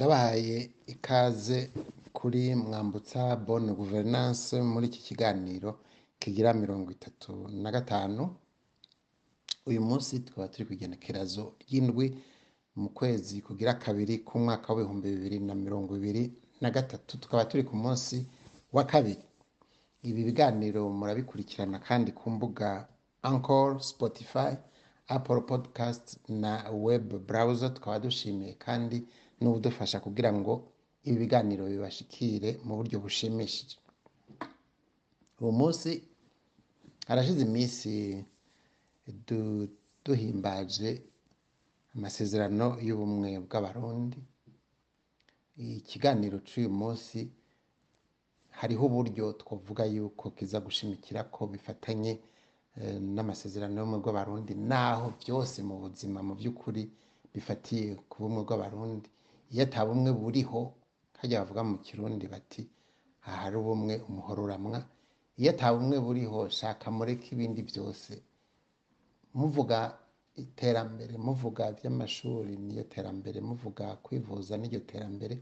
ndabahaye ikaze kuri mwambutsa bonne gouvernance muri iki kiganiro kigira mirongo itatu na gatanu. Uyu munsi tukaba turi ku igenekerezo ry'indwi mu kwezi kugira kabiri k'umwaka w'ibihumbi bibiri na mirongo ibiri na gatatu. Tukaba turi ku munsi wa kabiri. Ibi biganiro murabikurikirana kandi ku mbuga Anchor, Spotify, Apple Podcast na web browser. Tukaba dushimiye kandi n'ubudufasha kugira ngo ibi biganiro bibashikire mu buryo bushimishije. Uwo munsi harashize iminsi du- duhimbaje amasezerano y'ubumwe bw'abarundi. Ikiganiro cy'uyu munsi hariho uburyo twavuga yuko kiza gushimikira ko bifatanye eh, n'amasezerano y'ubumwe bw'abarundi naho byose mu buzima mu by'ukuri bifatiye ku bumwe bw'abarundi. Iyo ata bumwe buriho hajya bavuga mu kirundi bati ahari ubumwe umuhoro uramwa iyo ata bumwe buriho shaka mureke ibindi byose. Muvuga iterambere muvuga iby'amashuri niyo terambere muvuga kwivuza n'iryo terambere.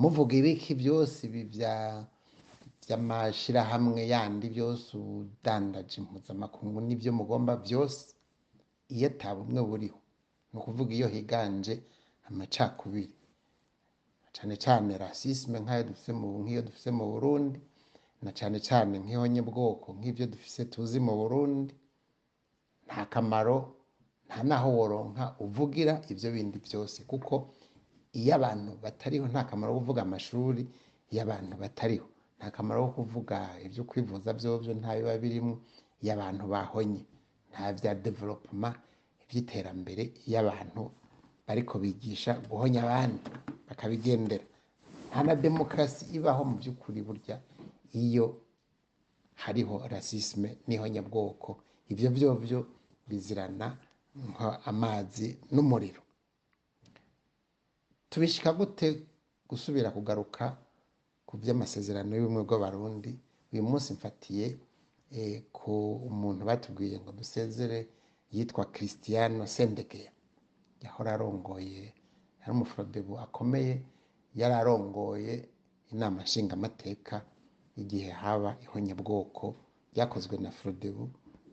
Muvuga ibiki byose ibi bya by'amashirahamwe yandi byose ubudandaji mpuzamakungu n'ibyo mugomba byose. Iyo ata buriho ni ukuvuga iyo higanje amacakubiri. Cyane cyane rasisme nk'ayo dufite nk'iyo dufite mu Burundi na cyane cyane nk'ihonyabwoko nk'ibyo dufite tuzi mu Burundi nta kamaro nta naho woronka uvugira ibyo bindi byose. Kuko iyo abantu batariho nta kamaro ko kuvuga amashuri iyo abantu batariho nta kamaro ko kuvuga ibyo kwivuza byobyo nta biba birimo iyo abantu bahonye nta bya development iby'iterambere iyo abantu bariko bigisha guhonya abandi bakabigendera. Nta na demokarasi ibaho mu by'ukuri burya iyo hariho rasisme n'ihonyabwoko. Ibyo byovyo bizirana amazi n'umuriro. Tubishika gute gusubira kugaruka ku by'amasezerano y'ubumwe bw'abarundi? Uyu munsi mfatiye eh, ku umuntu batubwiye ngo dusezere yitwa christiano sendegeya yahora arongoye yari umuforodebu akomeye yari arongoye inama nshingamateka igihe haba ihonyabwoko ryakozwe na forodebu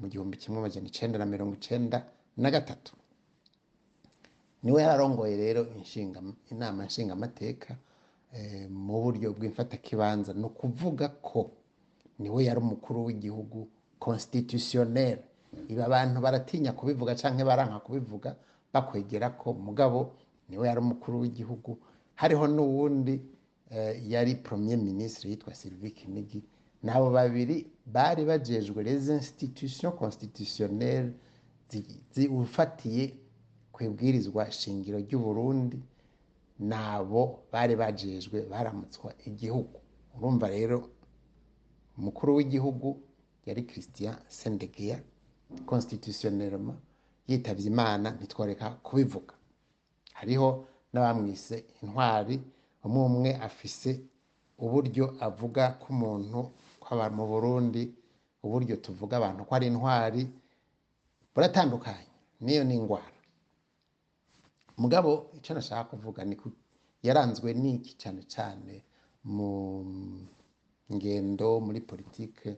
mu gihumbi kimwe amajana icenda na mirongo icenda na gatatu. Niwe yararongoye rero inshinga inama nshingamateka eh, mu buryo bw'imfatakibanza. Ni ukuvuga ko ni we yari umukuru w'igihugu constitutionnel. Ibi abantu baratinya kubivuga canke baranka kubivuga bakwegera ko mugabo ni we yari umukuru w'igihugu. Hariho n'uwundi eh, yari premier ministre yitwa Sylvie Kinigi. Nabo babiri bari bajejwe les institutions constitutionnelles ziufatiye ku ibwirizwa shingiro ry'u Burundi nabo bari bajejwe baramutswa igihugu. Urumva rero umukuru w'igihugu yari Christian Sendegeya constitutionnellement. Yitavye imana ntitworeka kubivuga. Hariho n'abamwise intwari umwe umwe afise uburyo avuga k'umuntu kw'abantu mu Burundi uburyo tuvuga abantu ko ari intwari buratandukanye niyo ni ingwara mugabo icyo nashaka kuvuga ni yaranzwe n'iki cyane cyane mu ngendo muri politike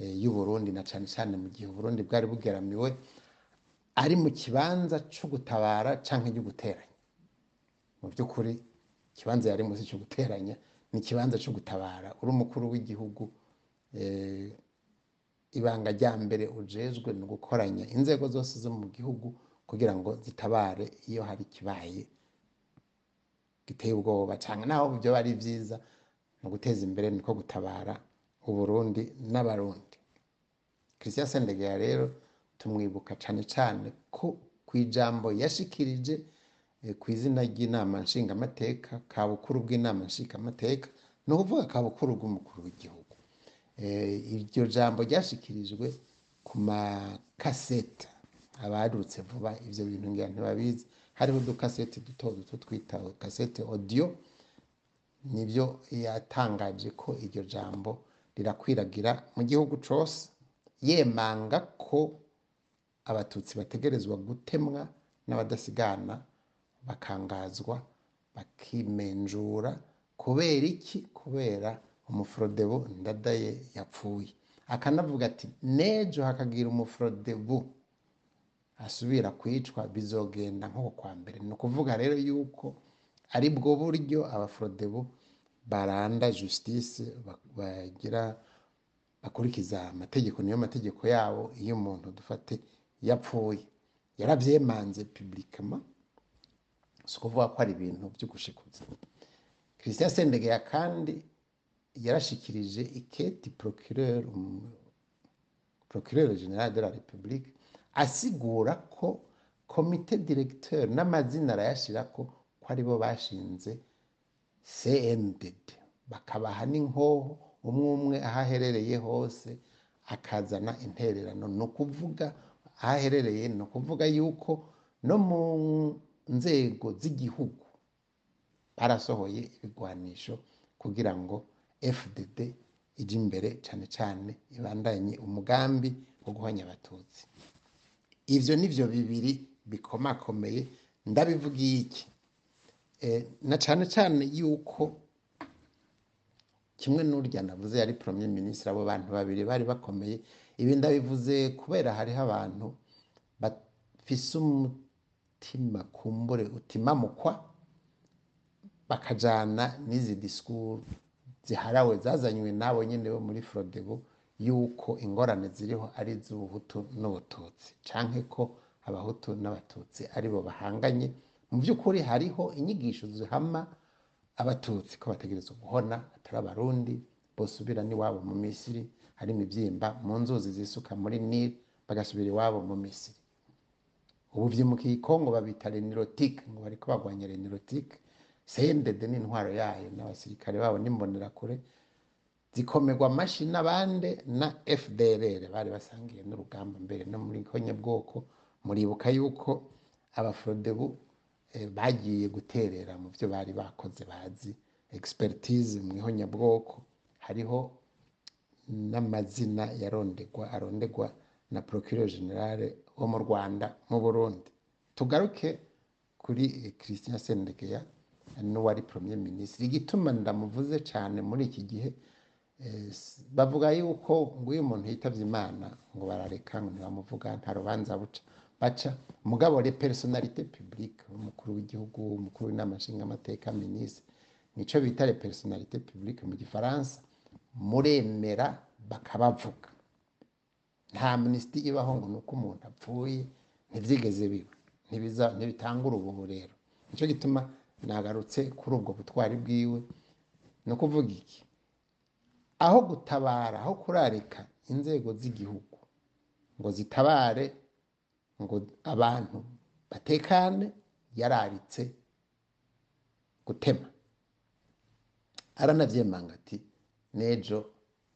eh, y'u Burundi na cyane cyane mu gihe Burundi bwari bugeramiwe ari mu kibanza cyo gutabara canke cyo guteranya mu by'ukuri ikibanza yari munsi cyo guteranya ni ikibanza cyo gutabara uri umukuru w'igihugu eh, ibanga rya mbere ujejwe ni ugukoranya inzego zose zo mu gihugu kugira ngo zitabare iyo hari ikibaye giteye ubwoba. Cyane naho byo ari byiza ni uguteza imbere niko gutabara uburundi n'abarundi. Christian sendegeya rero tumwibuka cyane cyane ko ku ijambo yashikirije eh, ku izina ry'inama nshingamateka ka bukuru bw'inama nshingamateka ni ukuvuga ka bukuru bw'umukuru w'igihugu. Eh, iryo jambo ryashikirijwe ku makaseta abarutse vuba ivyo bintu ngira ntibabizi. Hariho udukasete duto duto twita kasete audio ni byo yatangaje ko iryo jambo rirakwiragira mu gihugu cose. Yemanga ko abatutsi bategerezwa gutemwa n'abadasigana bakangazwa bakimenjura kubera iki? Kubera umuforodebo ndadaye yapfuye. Akanavuga ati nejo hakagira umuforodebo asubira kwicwa bizogenda nk'uko kwa mbere. Ni ukuvuga rero yuko ari bwo buryo abaforodebo baranda justice ba- bagira bakurikiza amategeko niyo mategeko yabo iyo umuntu dufate yapfuye. Yaravyemanze publiquement. Si ukuvuga ko ari ibintu byo gushikuza christian sendegeya kandi yarashikirije iketi procureur um, general de la republique asigura ko komite directeur n'amazina arayashirako ko ari bo bashinze cndd bakabaha n'inkoho umwe umwe aho aherereye hose akazana intererano. Ni ukuvuga aho aherereye ni ukuvuga yuko no mu nzego z'igihugu barasohoye ibigwanisho kugira ngo fdd ije imbere cyane cyane ibandanye umugambi wo guhanya abatutsi. Ivyo nivyo bibiri bikomakomeye. Ndabivugiye iki? Eh, na cyane cyane yuko kimwe n'urya navuze yari premier ministre abo bantu babiri bari bakomeye. Ibi ndabivuze kubera hariho abantu bafise umutima kumbure utimamukwa bakajana n'izi disikuru ziharawe zazanywe n'abo nyine bo muri frodebo yuko ingorane ziriho ari iz'ubuhutu n'ubututsi. Canke ko abahutu n'abatutsi ari bo bahanganye. Mu by'ukuri hariho inyigisho zihama abatutsi ko bategerezwa guhona atari abarundi bosubira n'iwabo mu misiri hari imibyimba mu nzuzi zisuka muri nili bagasubira iwabo mu misiri. Ubu vyimukiye ikongo babita renirotike ngo bariko bagwanya renirotike sendede n'intwaro yayo. N'abasirikare babo n'imbonerakure zikomerwa amashi n'abande na fdrr bari basangiye n'urugamba mbere no muri konyabwoko muribuka yuko abafrodebu eh, bagiye guterera mu byo bari bakoze bazi. Expertise mu ihonyabwoko. Hariho n'amazina yarondegwa arondegwa na procureur general wo mu rwanda mu burundi. Tugaruke kuri eh, christian sendegeya n'uwari premier ministre. Igituma ndamuvuze cyane muri iki gihe eh, bavuga yuko ngo iyo umuntu yitavye imana ngo barareka ngo ntibamuvuga nta rubanza buca. Baca mugabo le personnalité publique umukuru w'igihugu umukuru w'inama nshingamateka ministre nico bita le personnalité publique mu gifaransa. Muremera bakabavuga. Nta amnesty ibaho ngo nuko umuntu apfuye ntivyigeze biba. Ntibiza ntibitangura ubuhu rero nico gituma nagarutse kuri ubwo butwari bwiwe. Ni ukuvuga iki? Aho gutabara aho kurarika inzego z'igihugu ngo zitabare ngo abantu batekane yararitse gutema. Aranavyemanga ati nejo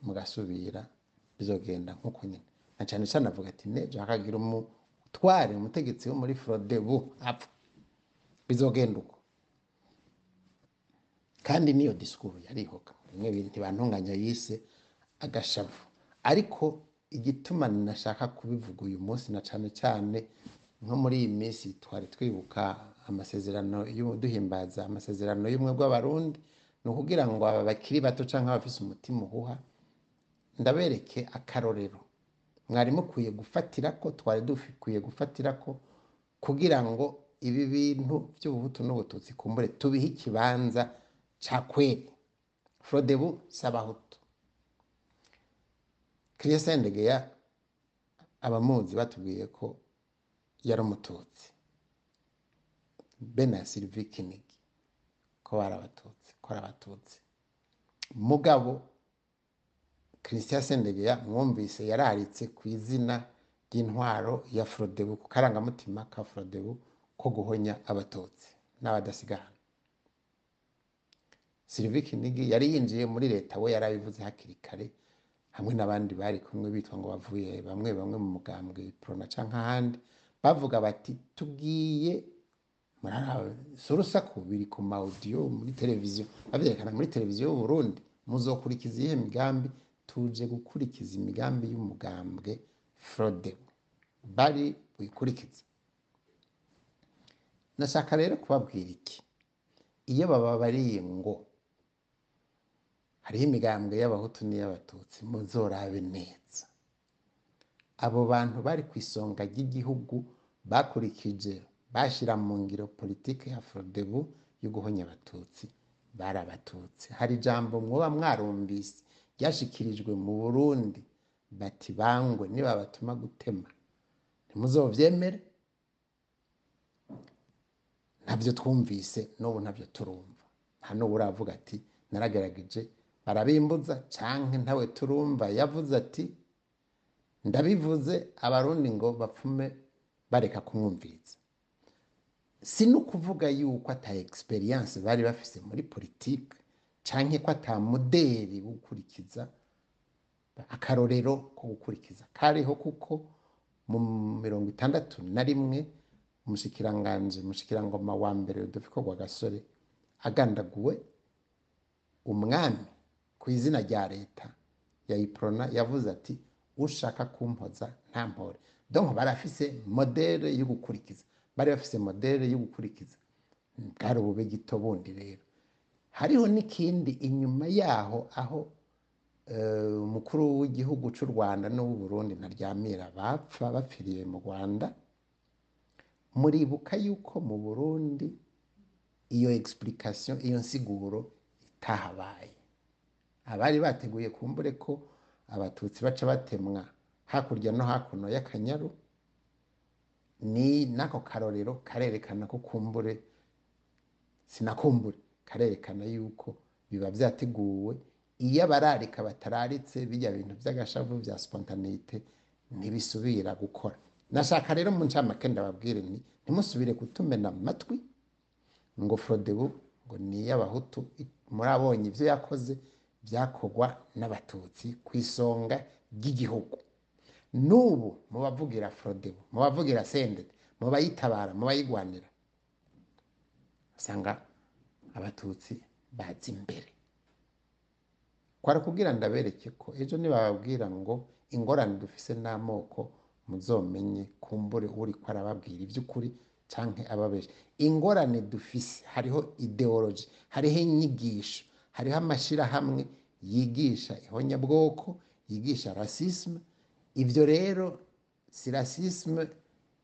mugasubira bizogenda nk'uko nyine na cyane cyane avuga ati nejo hakagira umutware umutegetsi wo muri frodebu apfa bizogenda uko. Kandi niyo disikuru yarihoka. Bimwe biri ntibantunganya yise agashavu. Ariko igituma nashaka kubivuga uyu munsi na cyane cyane nko muri iyi minsi twari twibuka amasezerano y'u- duhimbaza amasezerano y'ubumwe bw'abarundi ni ukugira ngo aba bakiri bato cyangwa abafise umutima uhuha ndabereke akarorero. Mwari mukwiye gufatira ko twari dukwiye gufatira ko kugira ngo ibi bintu by'ubuhutu n'ubututsi kumbure tubihe ikibanza ca kweri frodebu sabahutu christian ndegeya abamuzi batubwiye ko yari umututsi. Be na sylvie kinigi ko bari abatutsi ko ari abatutsi. Mugabo christian sendegeya mwumvise yararitse ku izina ry'intwaro ya frodebu ku karangamutima ka frodebu ko guhonya abatutsi n'abadasigana sylvie kinigi yari yinjiye muri leta we yarabivuze hakiri kare hamwe n'abandi bari kumwe bitwa ngo bavuye bamwe bamwe mu mugambwe prona canke ahandi bavuga bati si urusaku biri ku ma audio muri televiziyo. Babyerekana muri televiziyo y'u Burundi muzokurikiza iyihe migambi? Tuje gukurikiza imigambi y'umugambwe frode. Bari buyikurikize. Nashaka rero kubabwira iki? Iyo bababariye ngo hariho imigambwe y'abahutu n'iy'abatutsi muzorabe neza abo bantu bari ku isonga ry'igihugu bakurikije bashyira mu ngiro politiki ya forodebu yo guhonya abatutsi bari abatutsi hari ijambo mwoba mwarumvise ryashikirijwe mu burundi bati bangwe niba batuma gutema ntimuzobyemere ntabyo twumvise n'ubu ntabyo turumva. Nta n'ubu uravuga ati naragerageje barabimbuza canke ntawe turumva? Yavuze ati ndabivuze abarundi ngo bapfume bareka kumwumviriza. Si no kuvuga yuko ata experience bari bafise muri politike canke ko ata modeli wo gukurikiza akarorero ko gukurikiza kariho kuko mu mirongo itandatu na rimwe umushikiranganji umushikirangoma wa mbere Rudoviko Rwagasore agandaguwe umwami ku izina rya leta. Ya iprona yavuze ati ushaka kumpoza nta mpore donc barafise modele yo gukurikiza. Bari bafise modele yo gukurikiza. Bwari ubube gito bundi rero. Hariho n'ikindi inyuma yaho aho eh, umukuru w'igihugu cy'u rwanda n'uw'u burundi na ryamira bapfa bapfiriye mu rwanda. Muribuka yuko mu burundi iyo explication iyo nsiguro itahabaye. Abari bateguye kumbure ko abatutsi baca batemwa hakurya no hakuno y'akanyaru ni n'ako karorero karerekana ko kumbure sinakumbure karerekana yuko biba byateguwe iyo abararika batararitse bijya bintu by'agashavu bya spontaneite ntibisubira gukora. Nashaka rero mu ncamake ndababwire nti ntimusubire kutumena amatwi ngo frodebu ngo ni iy'abahutu murabonye ibyo yakoze. Byakorwa n'abatutsi ku isonga ry'igihugu. N'ubu mubavugira frodebu mubavugira sendede mubayitabara mubayigwanira usanga abatutsi bazi imbere. Kwara kugira ndabereke ko ejo nibababwira ngo ingorane dufise n'amoko muzomenye kumbure uri ko arababwira iby'ukuri canke ababesha ingorane dufise hariho ideology hariho inyigisho hariho amashirahamwe yigisha ihonyabwoko yigisha rasisme. Ibyo rero si rasisme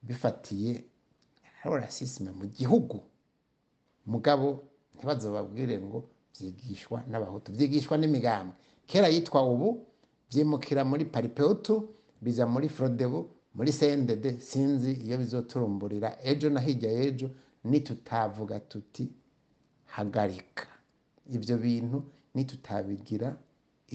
bifatiye hariho rasisme mu gihugu. Mugabo ntibazobabwire ngo byigishwa n'abahutu byigishwa n'imigambwe. Kera yitwa ubu byimukira muri paripeutu biza muri frodebu muri sendede. Sinzi iyo bizoturumburira ejo na hirya y'ejo nitutavuga tuti hagarika. Ibyo bintu nitutabigira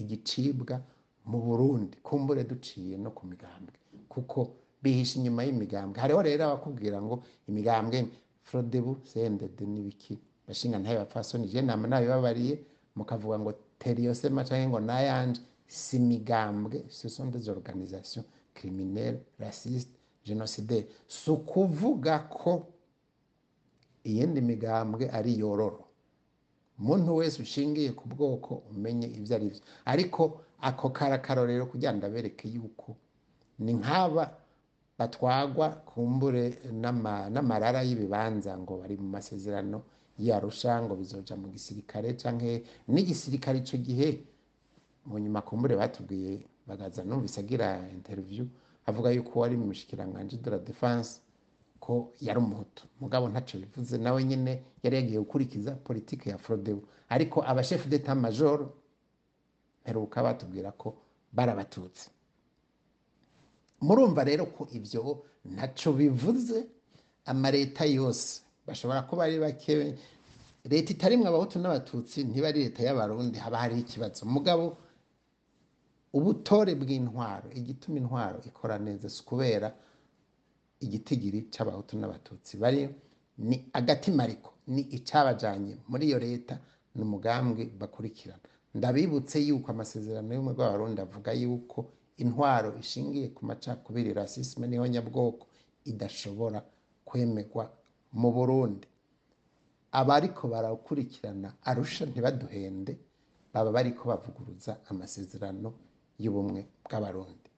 igicibwa mu burundi. Kumbure duciye no ku migambwe. Kuko bihisha inyuma y'imigambwe. Hariho rero abakubwira ngo imigambwe frodebu sendede n'ibiki bashinga ntayo bapfasoni je nama na yo babariye mukavuga ngo teriosema canke ngo nayanje si migambwe ce sont des organisations criminelles racistes génocidaires si ukuvuga ko iyindi migambwe ari yororo umuntu wese ushingiye ku bwoko umenye ibyo ari byo. Ariko ako karakarorero kugira ngo ndabereke yuko ni nk'aba batwagwa kumbure n'ama- n'amarara y'ibibanza ngo bari mu masezerano y'arusha ngo bizoja mu gisirikare canke n'igisirikare ico gihe. Mu nyuma kumbure batubwiye bagaza numvise agira interview avuga yuko wari mu mushikiranganji de la defense ko yari umuhutu. Mugabo ntaco bivuze. Nawe nyine yari yagiye gukurikiza politike ya frodebu ariko abashef d'etat major mperuka batubwira ko bari abatutsi murumva rero ko ibyo ntaco bivuze amaleta yose. Bashobora kuba ari bake. Leta itarimwe abahutu n'abatutsi ntiba ari leta y'abarundi. Haba hariho ikibazo. Mugabo ubutore bw'intwaro igituma intwaro ikora neza si kubera igitigiri c'abahutu n'abatutsi. Bari ni agatima ariko ni icabajanye. Muri iyo leta ni umugambwe bakurikirana. Ndabibutse yuko amasezerano y'ubumwe bw'abarundi avuga yuko intwaro ishingiye ku macakubiri rasisme n'ihonyabwoko idashobora kwemerwa mu burundi. Abariko barakurikirana arusha ntibaduhende baba bariko bavuguruza amasezerano y'ubumwe bw'abarundi.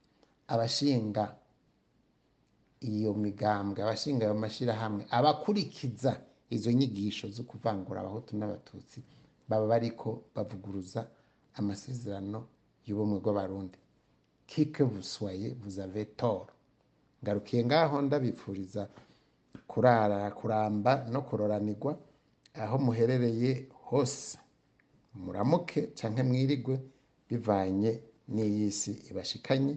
Abashinga iyo migambwe abashinga ayo mashyirahamwe abakurikiza izo nyigisho zo kuvangura abahutu n'abatutsi baba bariko bavuguruza amasezerano y'ubumwe bw'abarundi. Kike buswaye buzave tort ngarukiye ngaho ndabipfuriza kurara kuramba no kuroranirwa aho muherereye hose. Muramuke canke mwirigwe bivanye n'iyi si ibashikanye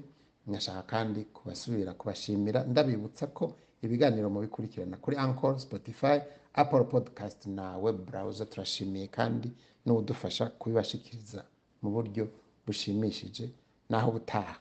nkashaka kandi kubasubira kubashimira. Ndabibutsa ko ibiganiro mubikurikirana kuri ankoro spotify apple podcast na web browser turashimiye kandi n'ubudufasha kubibashikiriza mu buryo bushimishije naho ubutaha.